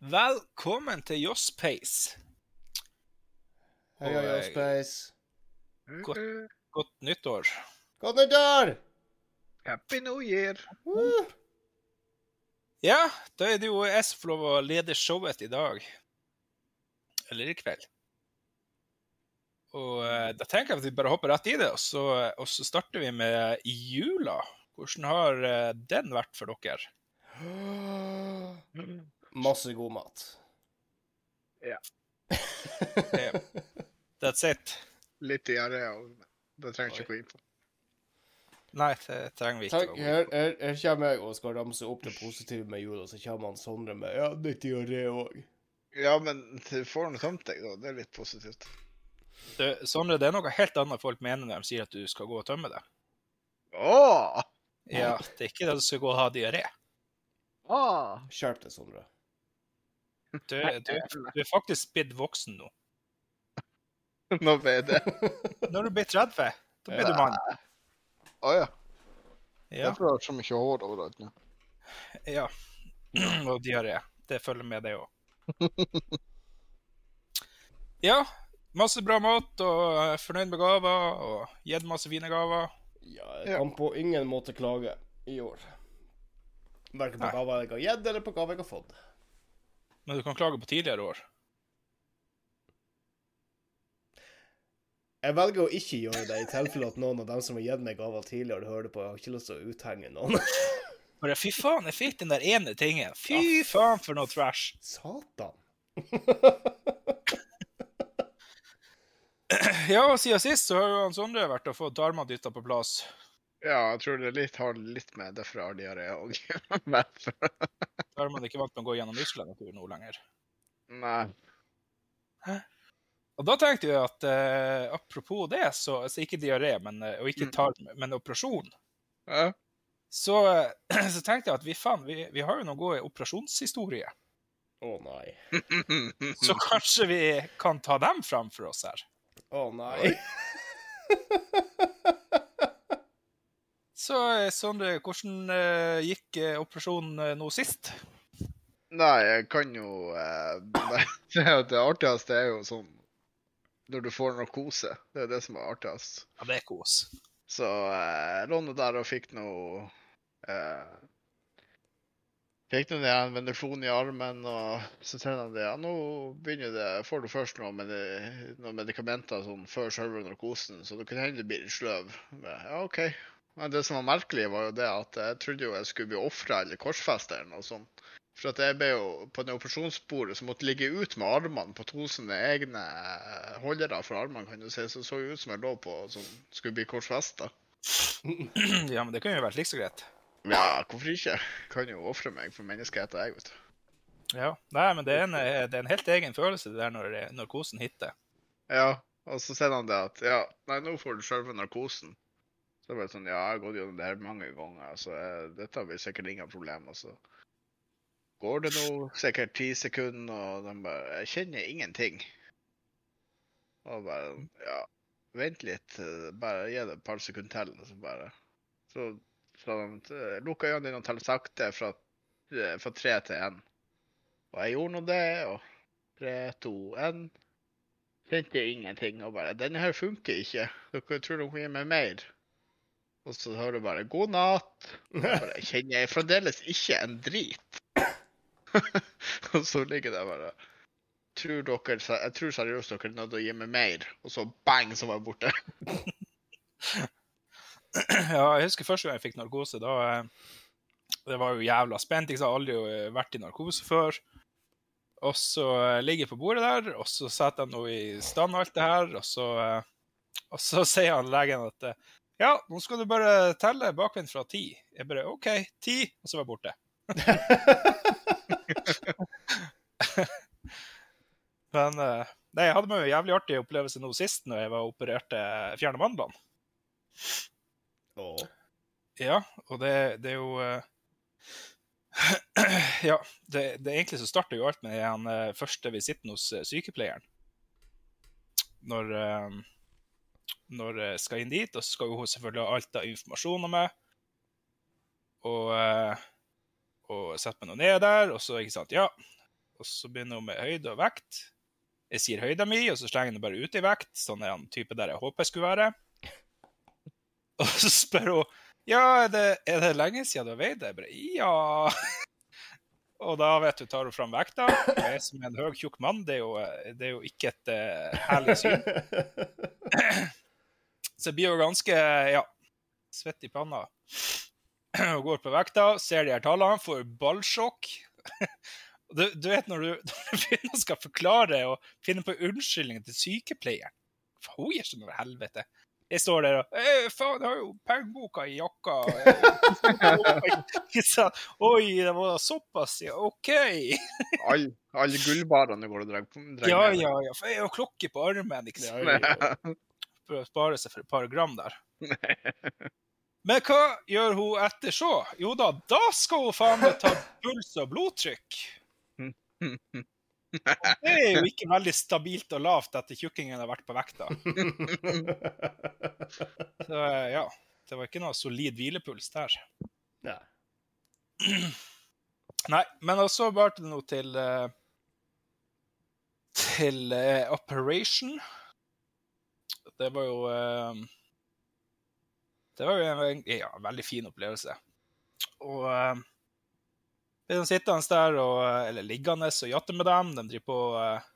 Velkommen til Jospace. Hei, hei, Og, Space. Godt. Godt nyttår. Godt nyttår! Happy New Year. Uh. Ja, da er det jo jeg som får lov å lede showet i dag. Eller i kveld. Og eh, da tenker jeg at vi bare hopper rett i det, og så, og så starter vi med jula. Hvordan har eh, den vært for dere? Masse god mat. Ja. Yeah. That's it. Litt diaré, og det trenger jeg ikke gå inn på. Nei, det trenger vi ikke. Takk, å gå her, inn på. her, her kommer jeg og skal ramse opp det positive med jula, så kommer han Sondre med Ja, litt diaré òg. Ja, men du får nå tømt deg, da. Det er litt positivt. Det, Sondre, det er noe helt annet folk mener når de sier at du skal gå og tømme det. Åh! Ja, Det er ikke det du skal gå og ha diaré. Åh! Skjerp deg, Sondre. Du, du, du er faktisk blitt voksen nå. Nå ble det Når du blir 30, da blir du mann. Å ja. Ja. Derfor har jeg så mye hår overalt nå. ja. Og diaré. Det følger med, det òg. Ja. Masse bra mat, og fornøyd med gaver, og gitt masse fine gaver. Ja, jeg kan på ingen måte klage i år. Verken på gaver jeg har gitt, eller på gaver jeg har fått. Men du kan klage på tidligere år. Jeg velger å ikke gjøre det, i tilfelle at noen av dem som har gitt meg gaver tidligere, hører det på. Jeg har ikke lyst til å uthenge noen. Bare fy faen, jeg fikk den der ene tingen. Fy faen for noe trash. Satan. Ja, siden sist så har jo han Sondre vært og fått armene dytta på plass. Ja, jeg tror det litt, har litt med derfor jeg har diaré òg. da har man ikke valgt med å gå gjennom muskulaturen nå lenger. Nei. Og da tenkte jeg at uh, apropos det, så altså ikke diaré, men, eh, og ikke Mm. tarm, men operasjon, Ja. så, eh, så tenkte jeg at vi, faen, vi, vi har jo noen gode operasjonshistorier. Å nei. Så kanskje vi kan ta dem fram for oss her. Å nei. Så eh, Sondre, hvordan eh, gikk eh, operasjonen eh, nå sist? Nei, jeg kan jo eh, det artigste er jo sånn når du får narkose. Det er det som er artigst. Ja, det er kos. Så eh, nå der og fikk noe eh, Fikk noe en veneflon i armen, og så sier han det. Ja, nå begynner det, får du først noe med noen medikamenter sånn før selve narkosen, så det kan hende du blir litt sløv. Men, Ja, OK. Men det som var merkelig, var jo det at jeg trodde jo jeg skulle bli ofra eller korsfesta eller noe sånt. For at jeg ble jo på det operasjonsbordet som måtte ligge ut med armene på to sine egne holdere for armene, kan du si. Så så ut som jeg lå på som skulle bli korsfesta. ja, men det kunne jo vært like så greit. Ja, hvorfor ikke? Jeg Kan jo ofre meg for menneskeheten, jeg, vet du. Ja. Nei, men det er en, det er en helt egen følelse det der når narkosen hitter. Ja, og så sier han det at ja, nei, nå får du selve narkosen. Så det sånn, ja, jeg har gått gjennom det her mange ganger, så jeg, dette blir sikkert ingen problem. Altså. går det nå sikkert ti sekunder, og de bare Jeg kjenner ingenting. Og bare Ja, vent litt, bare gi det et par sekunder til, og så bare Så så de lukka øynene dine og tell sakte fra, fra tre til én. Og jeg gjorde nå det, og tre, to, én. Kjente ingenting og bare 'Denne her funker ikke. Dere tror dere gi meg mer?' Og så hører du bare 'God natt'. Og bare kjenner jeg fremdeles ikke en drit. og så ligger det bare tror dere, Jeg tror seriøst dere er nødt til å gi meg mer. Og så bang, så var jeg borte. Ja, jeg husker første gang jeg fikk narkose. Da eh, Det var jo jævla spent. Jeg har aldri vært i narkose før. Og så eh, ligger jeg på bordet der, og så setter jeg noe i stand alt det her, og så, eh, og så sier han legen at eh, ja, nå skal du bare telle bakvendt fra ti. Jeg bare OK, ti, og så var jeg borte. Men eh, nei, jeg hadde meg en jævlig artig opplevelse nå sist, når jeg var opererte fjerne mandlene. Oh. Ja, og det, det er jo eh, Ja, det, det egentlig så starter jo alt med den eh, første visitten hos sykepleieren. Når, når jeg skal inn dit, og så skal hun selvfølgelig ha alt av informasjon om meg. Og, eh, og sette meg nå ned der, og så, ikke sant, ja. og så begynner hun med høyde og vekt. Jeg sier høyda mi, og så slenger hun bare ut i vekt, sånn er han type der jeg håper jeg skulle være. Og så spør hun ja, er det, er det lenge siden du har veid deg? Ja. Og da vet du, tar du fram vekta. Jeg som en høy, tjukk mann, det er jo, det er jo ikke et uh, herlig syn. Så jeg blir jo ganske ja, svett i panna. Og går på vekta, ser de her tallene, får ballsjokk. Du, du, vet når du, når du begynner skal forklare og finne på unnskyldninger til sykepleieren Hun gir ikke noe helvete. Jeg står der og «Eh, Faen, jeg har jo pengeboka i jakka. Oi, det var såpass, ja. OK. Alle all gullbarene går og drar på. Ja, ja, ja. For jeg har klokke på armen, ikke sant. For å spare seg for et par gram der. Men hva gjør hun etter så? Jo da, da skal hun faen meg ta puls og blodtrykk. Det er jo ikke veldig stabilt og lavt etter tjukkingen har vært på vekta. Så eh, ja, det var ikke noe solid hvilepuls der. Nei. Nei, men også bar det noe til eh, til uh, Operation. Det var jo uh, Det var jo en, ja, veldig fin opplevelse. Og eh, er sittende der, og, eller liggende og jatte med dem. De driver på eh,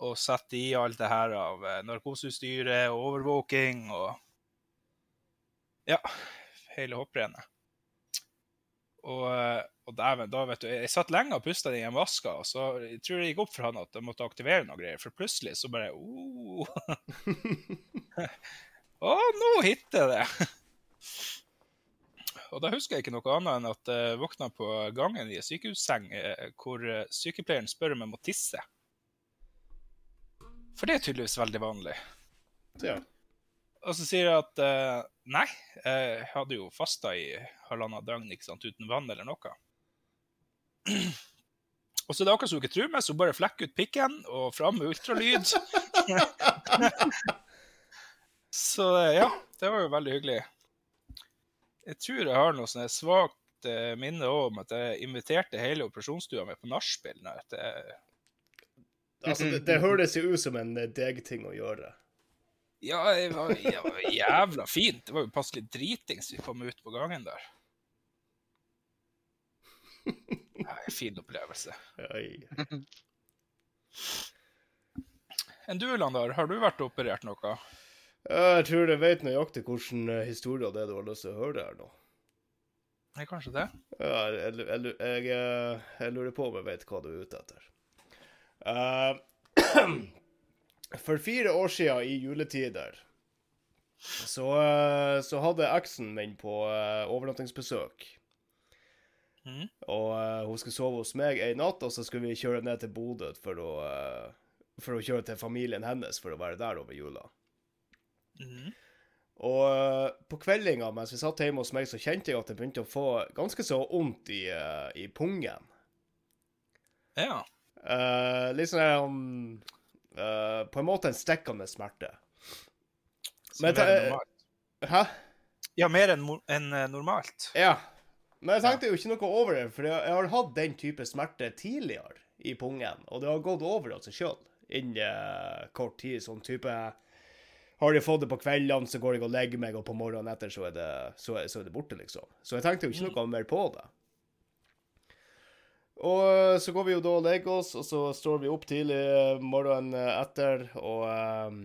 og setter i alt det her av eh, narkoseutstyret og overvåking og Ja, hele hopprennet. Og, eh, og dæven, da vet du, jeg satt lenge og pusta i en vaska, og så jeg tror det gikk opp for han at jeg måtte aktivere noe greier, for plutselig så bare oh. Å, nå hitter det! Og da husker jeg ikke noe annet enn at jeg våkna på gangen i en sykehusseng eh, hvor eh, sykepleieren spør om jeg må tisse. For det er tydeligvis veldig vanlig. Ja. Og så sier jeg at eh, nei, jeg hadde jo fasta i halvannet døgn ikke sant, uten vann eller noe. Og så er det akkurat som hun ikke tror meg, så hun bare flekker ut pikken og fram med ultralyd. så eh, ja, det var jo veldig hyggelig. Jeg tror jeg har noe sånn svakt eh, minne om at jeg inviterte hele operasjonsstua mi på nachspiel. når Altså, det, det høres jo ut som en eh, deg-ting å gjøre. Ja, det var, det var jævla fint. Det var jo passelig dritings vi kom ut på gangen der. Nei, fin opplevelse. Oi. Enn du, Landar, har du vært og operert noe? Jeg tror jeg vet nøyaktig hvilken eh, historie det er du har lyst til å høre her nå. Nei, kanskje det? Ja, jeg, jeg, jeg, jeg, jeg lurer på om jeg vet hva du er ute etter. Uh, for fire år siden i juletider så, eh, så hadde eksen min på eh, overnattingsbesøk. Mm. Og uh, hun skulle sove hos meg en natt, og så skulle vi kjøre ned til Bodø for å, eh, for å kjøre til familien hennes for å være der over jula. Mhm. Og eh, på kveldinga mens vi satt hjemme hos meg, så kjente jeg at jeg begynte å få ganske så vondt i, eh, i pungen. Ja. Uh, litt sånn eh, På en måte en stikkende smerte. Så Men mer enn normalt. Hæ? Ja, mer enn en normalt. Ja. Men jeg tenkte jo ikke noe over det, for jeg har hatt den type smerte tidligere i pungen, og det har gått over av seg sjøl innen uh, kort tid. Sånn type Har jeg fått det på kveldene, så går jeg og legger meg, og på morgenen etter så er det, så er, så er det borte, liksom. Så jeg tenkte jo ikke noe mer på det. Og så går vi jo da og legger oss, og så står vi opp tidlig eh, morgenen etter og, eh,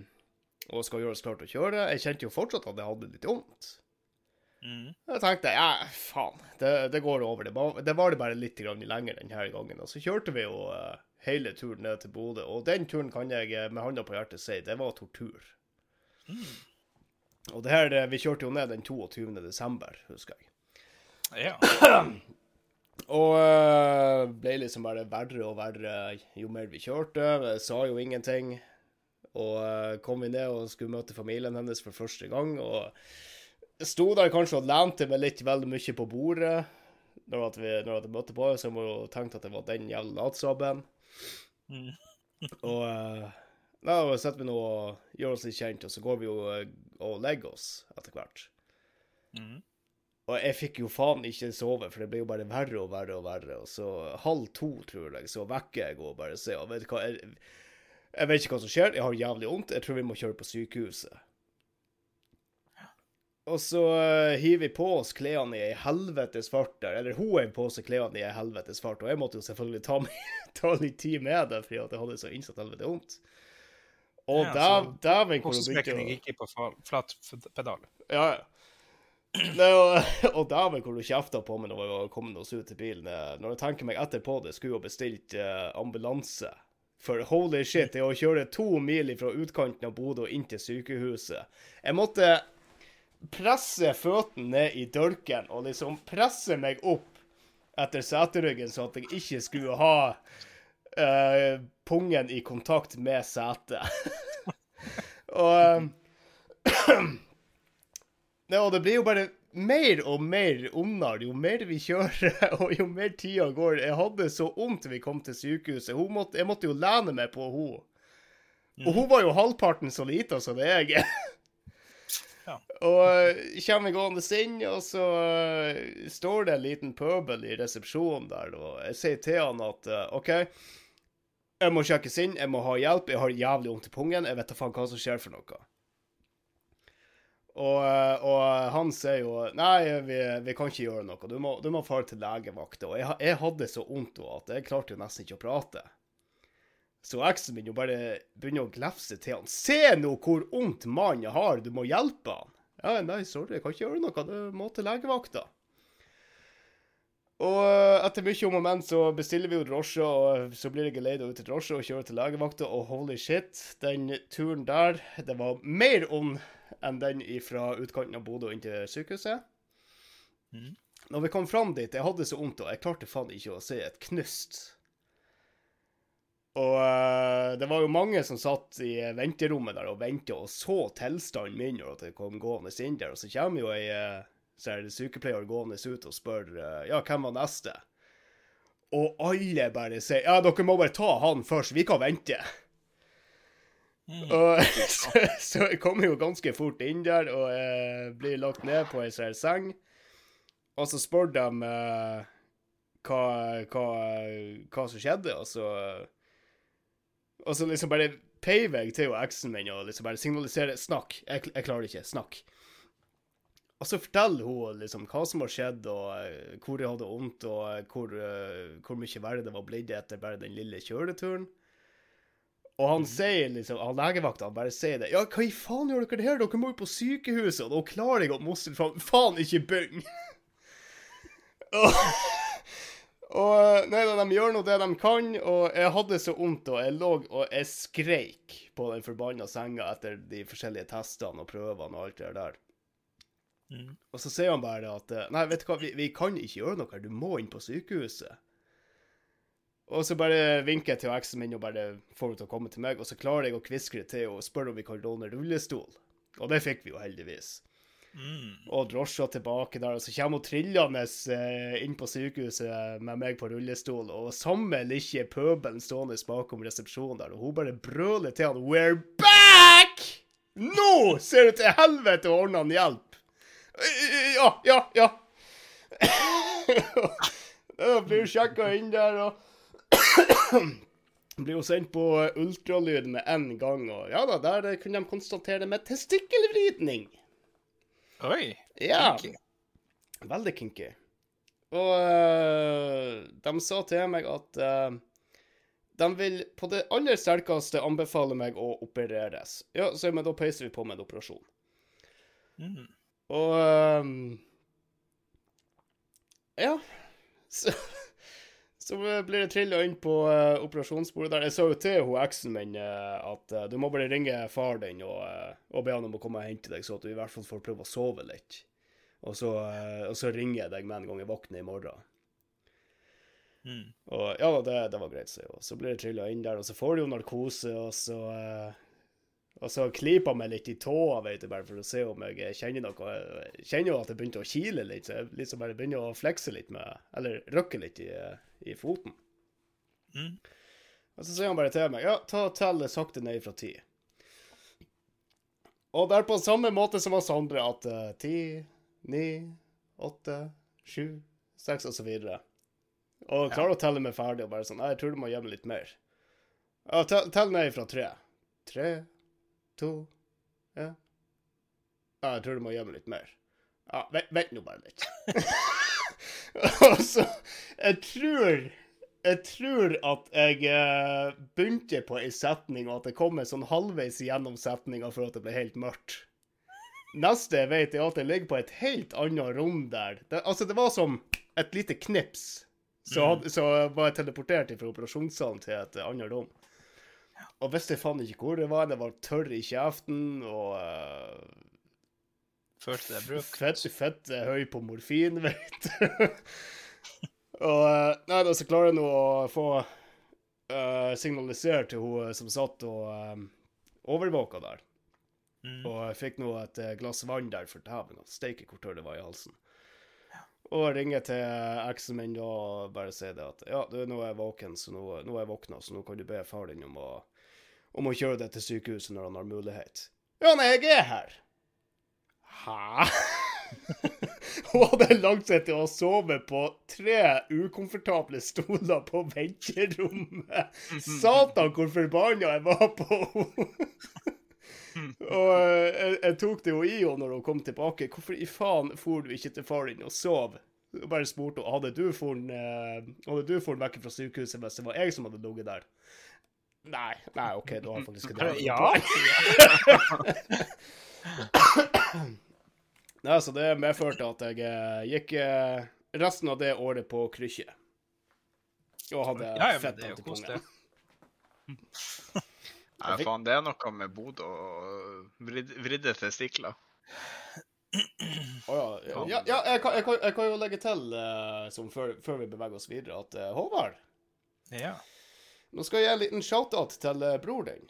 og skal gjøre oss klart til å kjøre. Jeg kjente jo fortsatt at jeg hadde litt vondt. Mm. Jeg tenkte ja, faen, det, det går over. Det, var- det var det bare litt grann lenger denne gangen. Og så kjørte vi jo eh, hele turen ned til Bodø, og den turen kan jeg med hånda på hjertet si, det var tortur. Og det her, eh, vi kjørte jo ned den 22. desember, husker jeg. Ja. Og eh, ble liksom bare verre og verre jo mer vi kjørte. Jeg sa jo ingenting. Og eh, kom vi ned og skulle møte familien hennes for første gang. Og sto der kanskje og lente meg litt veldig mye på bordet når at vi, når at jeg møtte på, så jeg må jo tenkt at det var den jævla latsabben. Mm. Og da setter vi nå og gjør oss litt kjent, og så går vi jo eh, og legger oss etter hvert. Mm. Og jeg fikk jo faen ikke sove, for det ble jo bare verre og verre og verre. Og så halv to, tror jeg, så vekker jeg og bare ser og vet du hva, jeg, jeg vet ikke hva som skjer, jeg har jævlig vondt, jeg tror vi må kjøre på sykehuset. Og så uh, hiver vi på oss klærne i ei helvetes fart der. Eller hun hiver på seg klærne i ei helvetes fart, og jeg måtte jo selvfølgelig ta, med, ta litt tid med det, fordi jeg hadde så innsatt helvete vondt. Og Ja, dæv- dæven hvor hun begynte å gikk på flat pedal. Ja. Nei, og, og dæven hvor hun kjefta på meg når vi kommet oss ut til bilen. Når jeg tenker meg etterpå det, skulle hun bestilt eh, ambulanse. For holy shit, det å kjøre to mil fra utkanten av Bodø og inn til sykehuset Jeg måtte presse føttene ned i dørken og liksom presse meg opp etter seteryggen, så at jeg ikke skulle ha eh, pungen i kontakt med setet. og eh, Nei, og det blir jo bare mer og mer ondere jo mer vi kjører, og jo mer tida går. Jeg hadde så vondt vi kom til sykehuset. Måtte, jeg måtte jo lene meg på henne. Og hun var jo halvparten så lita som det jeg er. Ja. Og eh, kommer gående inn, og så står det en liten pøbel i resepsjonen der, og jeg sier til han at OK, jeg må sjekkes inn, jeg må ha hjelp, jeg har jævlig vondt i pungen, jeg vet da faen hva som skjer for noe. Og, og han sier jo Nei, vi, vi kan ikke gjøre noe. Du må, du må fare til legevakta. Og jeg, jeg hadde så vondt at jeg klarte jo nesten ikke å prate. Så eksen min jo bare begynner å glefse til han. Se nå hvor vondt mannen har, du må hjelpe han. Ja, nei, sorry, jeg kan ikke gjøre noe. Du må til legevakta. Og eh, etter mye om og men så bestiller vi jo drosje, og så blir jeg leid ut til drosje og kjører til legevakta, og holy shit, den turen der, det var mer ond enn den fra utkanten av Bodø inn til sykehuset. Mm. Når vi kom fram dit, jeg hadde så vondt, og jeg klarte faen ikke å se et knust. Og uh, det var jo mange som satt i venterommet der og venta og så tilstanden min når jeg kom gående inn der, og så kommer jo ei eh, så er det sykepleier gående ut og spør eh, ja, hvem var neste. Og alle bare sier ja, dere må bare ta han først, vi kan vente. Mm. Og så, så jeg kommer jo ganske fort inn der og eh, blir lagt ned på ei sånn seng. Og så spør de eh, hva, hva, hva som skjedde, og så Og så liksom bare peiver jeg til eksen min og liksom bare signaliserer 'snakk'. Jeg, jeg klarer ikke. Snakk. Og så forteller hun liksom hva som har skjedd, og eh, hvor jeg hadde vondt, og eh, hvor, eh, hvor mye verre det var blitt etter bare den lille kjøreturen. Og han sier liksom, han legevakta han bare sier det. Ja, hva i faen gjør dere her? Dere må jo på sykehuset. Og da klarer jeg å mostre faen, faen ikke begynne. og, og nei da, de gjør nå det de kan, og jeg hadde så vondt, og jeg lå og jeg skreik på den forbanna senga etter de forskjellige testene og prøvene og alt det der. Mm. Og så sier han bare at eh, Nei, vet du hva, vi, vi kan ikke gjøre noe her, du må inn på sykehuset. Og så bare vinker jeg til eksen min og bare får henne til å komme til meg, og så klarer jeg å kviskre til og spørre om vi kan låne rullestol. Og det fikk vi jo heldigvis. Mm. Og drosja tilbake der, og så kommer hun trillende eh, inn på sykehuset med meg på rullestol, og samme lille pøbelen stående bakom resepsjonen der, og hun bare brøler til han 'We're back!' Nå ser du til helvete å ordne han hjelp! Ja, ja, ja. Da blir hun sjekka inn der, og blir jo sendt på ultralyd med en gang, og ja da, der kunne de konstatere med testikkelvridning. Oi. Ja. kinky. Veldig kinky. Og øh, de sa til meg at øh, de vil på det aller sterkeste anbefale meg å opereres. Ja, så men da peiser vi på med en operasjon. Mm. Og øhm, Ja. Så, så blir det trilla inn på uh, operasjonsbordet der. Jeg sa jo til hun eksen min uh, at uh, du må bare ringe far din og, og be han om å komme og hente deg, så at du i hvert fall får prøve å sove litt. Og så, og så ringer jeg deg med en gang jeg våkner i morgen. Mm. Og ja, det, det var greit, så, så blir det trilla inn der, og så får du jo narkose, og så Og så klypa jeg meg litt i tåa, vet du, bare for å se om jeg kjenner noe. Jeg kjenner jo at det begynte å kile litt, så jeg liksom bare begynner å flekse litt med Eller røkke litt i, i foten. Mm. Og så sier han bare til meg Ja, ta og tell sakte ned fra ti. Og det er på samme måte som oss andre, at eh, ti, ni, åtte, sju, seks, og så. Og klarer å telle meg ferdig og bare sånn jeg tror du må gjemme litt mer. Ja, tell ned fra tre. Tre, to, ja. Ja, jeg tror du må gjemme litt mer. Ja, vent, vent nå bare litt. og så Jeg tror Jeg tror at jeg eh, begynte på ei setning, og at jeg kom sånn halvveis gjennom setninga før at det ble helt mørkt. Neste jeg vet, er at jeg ligger på et helt annet rom der. Det, altså, det var som et lite knips. Så, mm. så var jeg teleportert fra operasjonssalen til et annet rom. Og visste faen ikke hvor det var. Det var tørr i kjeften, og uh, Følte det brukt. Fett, fett eh, høy på morfin, vet du. og uh, Nei, da så klarer jeg nå å få uh, signalisert til hun som satt og um, overvåka der. Mm. Og jeg fikk nå et glass vann der for dæven steike hvor tørr det var i halsen. Og ringer til eksen min og bare sier det at ja, du, nå er jeg våken, så nå, nå er jeg våkna, så nå kan du be far din om å, om å kjøre deg til sykehuset når han har mulighet. Ja, nei, jeg er her. Hæ? Hun hadde lagt seg til å sove på tre ukomfortable stoler på venterommet. Satan, hvor forbanna jeg var på henne! og jeg, jeg, tok det jo i henne når hun kom tilbake. Hvorfor i faen for du ikke til far din og sov? Og bare spurte hun hadde du funnet vekk fra sykehuset hvis det var jeg som hadde ligget der. Nei, nei, OK, du har faktisk ikke det. Ja. Nei, så det medførte at jeg eh, gikk eh, resten av det året på krykkje. Og hadde Ja, ja, fett det Nei, faen, det er noe med Bodø og vrid, vridde testikler. Oh, ja, ja, ja, jeg, kan, jeg, kan, jeg kan jo legge til, uh, som før, før vi beveger oss videre, at uh, Håvard Ja. Nå skal jeg gi en liten shout-out til uh, bror din.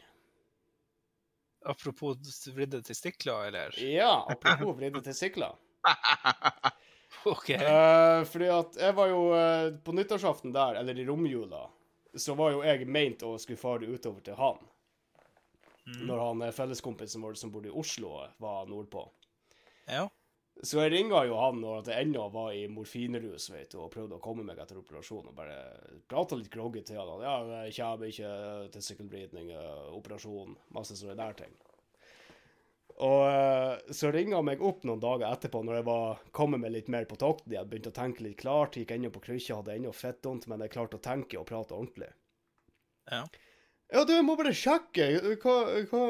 Apropos vridde testikler, eller? Ja, apropos vridde testikler. OK. Uh, fordi at jeg var jo eh, På nyttårsaften der, eller i romjula, så var jo jeg meint å skulle fare utover til han. Når han eh, felleskompisen vår som bodde i Oslo, var nordpå. Ja. Så jeg ringa jo han når jeg ennå var i morfinrus vet du, og prøvde å komme meg etter operasjonen. og bare prata litt groggy til han. Ja, jeg kommer ikke til sykkelvridning, eh, operasjon, masse sånne der ting. Og eh, så ringa han meg opp noen dager etterpå, når jeg var kommet meg litt mer på takten igjen, begynte å tenke litt klart, gikk ennå på krykkja, hadde ennå fettvondt, men jeg klarte å tenke og prate ordentlig. Ja. Ja, du, jeg må bare sjekke hva, hva,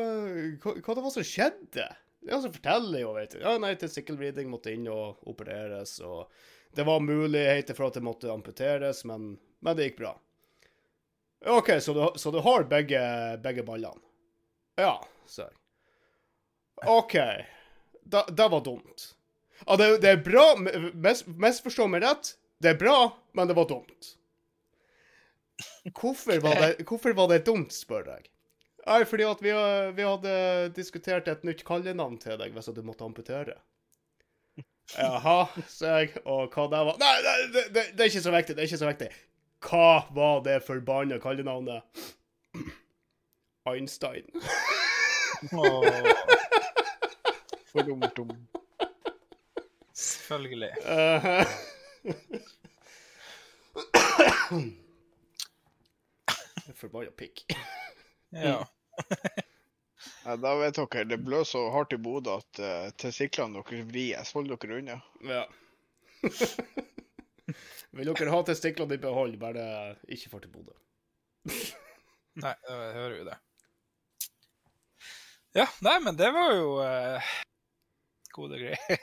hva, hva det som skjedde. Ja, så forteller jo, vet du. Ja, nei, testikkelvridning måtte inn og opereres, og det var muligheter for at det måtte amputeres, men, men det gikk bra. OK, så du, så du har begge, begge ballene? Ja, sa jeg. OK. Det var dumt. Ja, det, det er bra, misforstå mes, meg rett, det er bra, men det var dumt. Hvorfor var det, hvorfor var det dumt, spør jeg. Nei, fordi at vi, vi hadde diskutert et nytt kallenavn til deg hvis du måtte amputere. Jaha, sa jeg, og hva det var Nei, nei det, det, det er ikke så viktig, det er ikke så viktig. Hva var det forbanna kallenavnet? Einstein. Åh, For dumt, dum. selvfølgelig. Uh, Forbanna pikk. Ja. Ja, da vet dere, det blør så hardt i Bodø at uh, testiklene deres vries. Hold dere unna. Ja. Vil dere ha testiklene i behold, bare ikke for til Bodø. Nei, da hører jo det. Ja, nei, men det var jo uh, gode greier.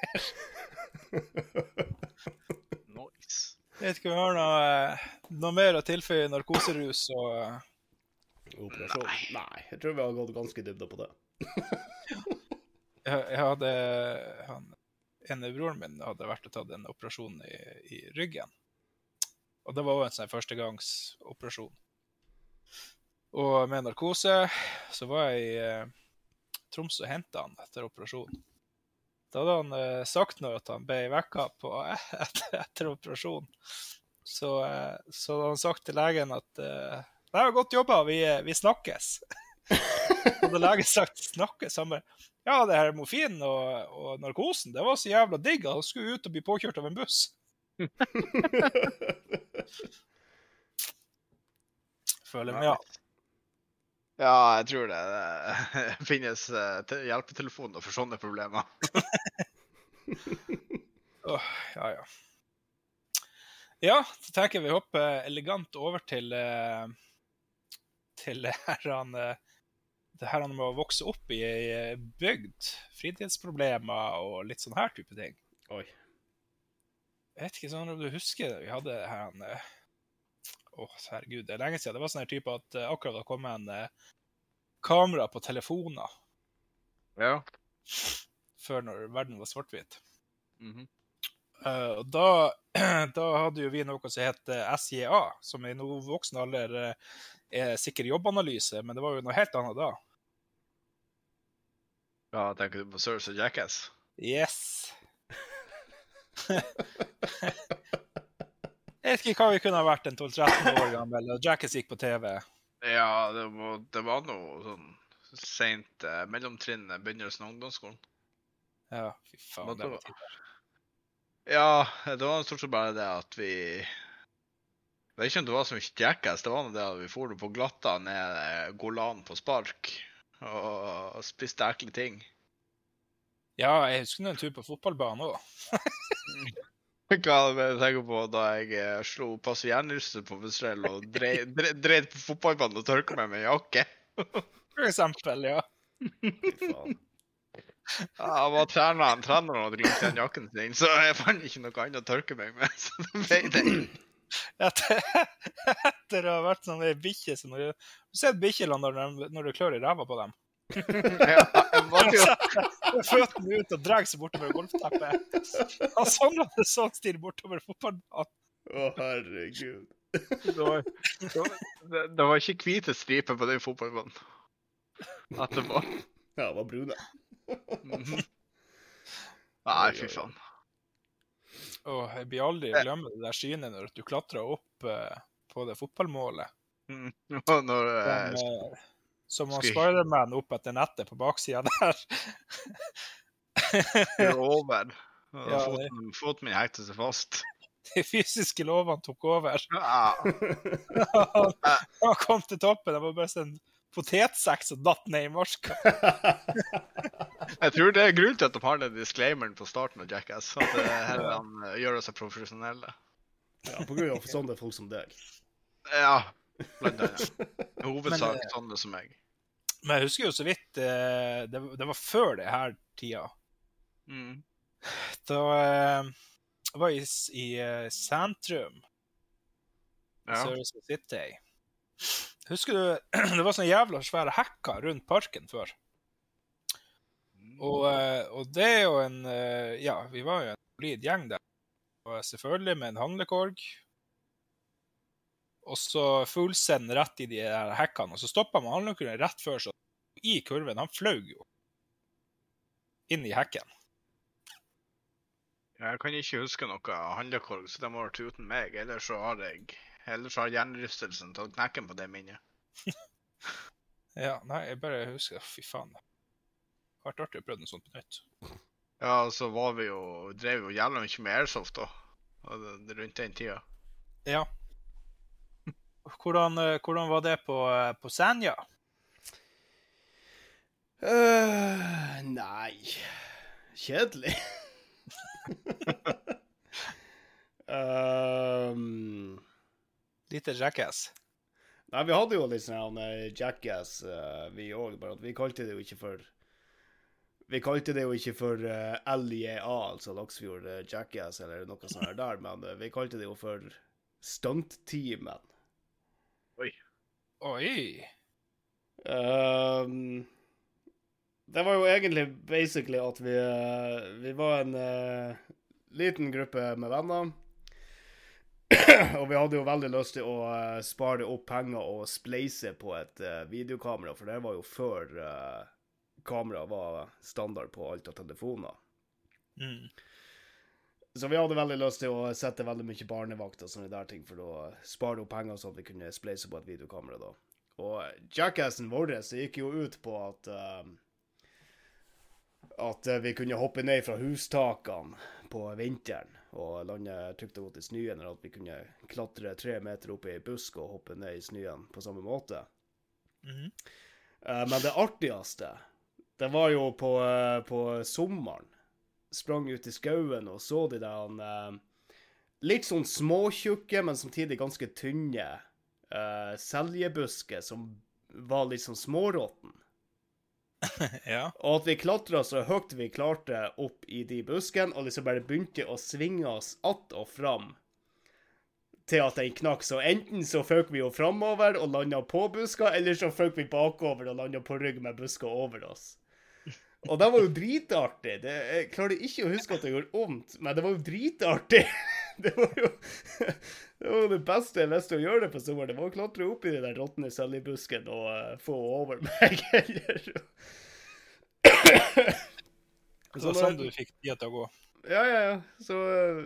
Jeg vet ikke om vi har noe, eh, noe mer å tilføye narkoserus og eh, Operasjon? Nei. jeg tror vi har gått ganske i dybda på det. jeg, jeg hadde han, broren min hadde vært og tatt en operasjon i, i ryggen. Og det var jo en sånn førstegangsoperasjon. Og med narkose så var jeg i Tromsø Troms og henta han etter operasjonen. Da hadde han uh, sagt noe at han ble vekka på etter, etter operasjonen. Så, uh, så hadde han sagt til legen at uh, det var godt jobba, vi, vi snakkes. hadde legen sagt 'snakkes'? Han bare Ja, det her morfinen og, og narkosen, det var så jævla digg. Han skulle ut og bli påkjørt av en buss. Føler meg, ja. Ja, jeg tror det. Det finnes eh, hjelpetelefoner for sånne problemer. oh, ja, ja. Ja, så tenker jeg vi hopper elegant over til eh, til det her, eh, det her med å vokse opp i ei bygd. Fritidsproblemer og litt sånn her type ting. Oi. Jeg vet ikke sånn om du husker vi hadde her han, eh, oh, herregud, det er lenge siden. Det var sånn her type at eh, akkurat da kom en eh, kamera på telefoner Ja. før når verden var svart-hvit. Mhm. Eh, og da, da hadde jo vi noe som het eh, SJA, som i nå voksen alder er sikker jobbanalyse, men det var jo noe helt annet da. Ja, tenker du på Service og Jackass? Yes! Jeg vet ikke hva vi kunne ha vært en 12-13 år gammel, og Jackass gikk på TV. Ja, det var, det var noe sånn seint eh, mellomtrinn, begynnelsen av ungdomsskolen. Ja, fy faen. Det var. Ja, det var stort sett bare det at vi Jeg vet ikke om det var så mye Jackass, det var det at vi for på glatta ned eh, Golan på spark og spiste ekle ting. Ja, jeg husker en tur på fotballbanen òg. Hva jeg tenker på da jeg eh, slo jernrystet på Vestrell og dreide dre, dre, på fotballbanen og tørka meg med jakke? For eksempel, ja. Fy faen. Ja, var treneren, treneren hadde glemt igjen jakken sin, så jeg fant ikke noe annet å tørke meg med. Så det ble det. Etter, etter å ha vært sånn ei bikkje som du Du ser bikkjene når, når du klør i ræva på dem. Ja, Føttene ut og drar seg bortover golfteppet. Han samla det sånn stil bortover fotballbanen. Å, herregud. Det var, det det, det var ikke hvite striper på den fotballbanen. Etterpå. Ja, det var brune. Mhm. Nei, fy faen. Oh, jeg blir aldri glemme det der synet når du klatrer opp uh, på det fotballmålet. Mm. Når Som, eh, eh, som han Skal- Spiderman opp etter nettet på baksida der. og Ja, foten, foten min hekter seg fast. De fysiske lovene tok over. Ja. Han, han kom til toppen. Det var bare sånn potetsekk som datt ned i marska. Jeg tror det er grunnen til at de har den disclaimeren på starten av Jackass. At det er her han eh, gjør seg profesjonelle. Ja, på grunn av sånne folk som deg. Ja, blant annet. I hovedsak Men, eh, sånne som meg. Men jeg husker jo så vidt eh, det, det var før det her tida. Mm. Da eh, jeg var i, s- i eh, Sentrum, Ja. City. Husker du det var sånne jævla svære hekker rundt parken før? Og, eh, og det er jo en eh, Ja, vi var jo en solid gjeng der. Og selvfølgelig med en handlekorg. Og så fullsend rett i de der hekkene. Og så stoppa man handlekorgen rett før, så i kurven Han fløy jo inn i hekken. Jeg kan ikke huske noe handlekorg, så det må ha vært uten meg. Ellers så har jeg Ellers har hjernerystelsen tatt knekken på det minnet. Ja, nei, jeg bare husker Fy faen. Det har vært artig å prøve noe sånt på nytt. Ja, så var vi jo Drev jo jævla mye med airsoft da. Rundt den tida. Ja. Hvordan, eh, hvordan var det på, eh, på Senja? Uh, nei Kjedelig. um, Lite jackass. nei, vi hadde jo litt sånn eh, Jackass, uh, vi òg, bare at vi kalte det jo ikke for Vi kalte det jo ikke for uh, LJA, altså Laksfjord eh, Jackass, eller noe sånt der, men uh, vi kalte det jo for Stuntteamen. Oi! Um, det var jo egentlig basically at vi, vi var en uh, liten gruppe med venner. og vi hadde jo veldig lyst til å uh, spare opp penger og spleise på et uh, videokamera, for det var jo før kamera var standard på alt av telefoner. Mm. Så vi hadde veldig lyst til å sette veldig mye barnevakt og sånne der ting for å spare opp penger sånn at vi kunne spleise på et videokamera da. Og jackassen vår gikk jo ut på at uh, at vi kunne hoppe ned fra hustakene på vinteren og lande trygt og godt i snøen, eller at vi kunne klatre tre meter opp i ei busk og hoppe ned i snøen på samme måte. Mm -hmm. uh, men det artigste, det var jo på, uh, på sommeren. Sprang ut i skauen og så de der eh, litt sånn småtjukke, men samtidig ganske tynne uh, seljebusker som var litt sånn småråtten. ja. Og at vi klatra så høyt vi klarte opp i de buskene, og liksom bare begynte å svinge oss att og fram til at den knakk. Så enten så føk vi jo framover og landa på buska, eller så føk vi bakover og landa på rygg med buska over oss. Og det var jo dritartig. Det, jeg klarer ikke å huske at det gjorde vondt, men det var jo dritartig. Det var jo det, var det beste jeg visste å gjøre det på sommeren. Det var å klatre opp i den der råtne seljebusken og uh, få over meg. Eller Det var sånn du fikk tida til å gå. Ja, ja, ja. Så uh,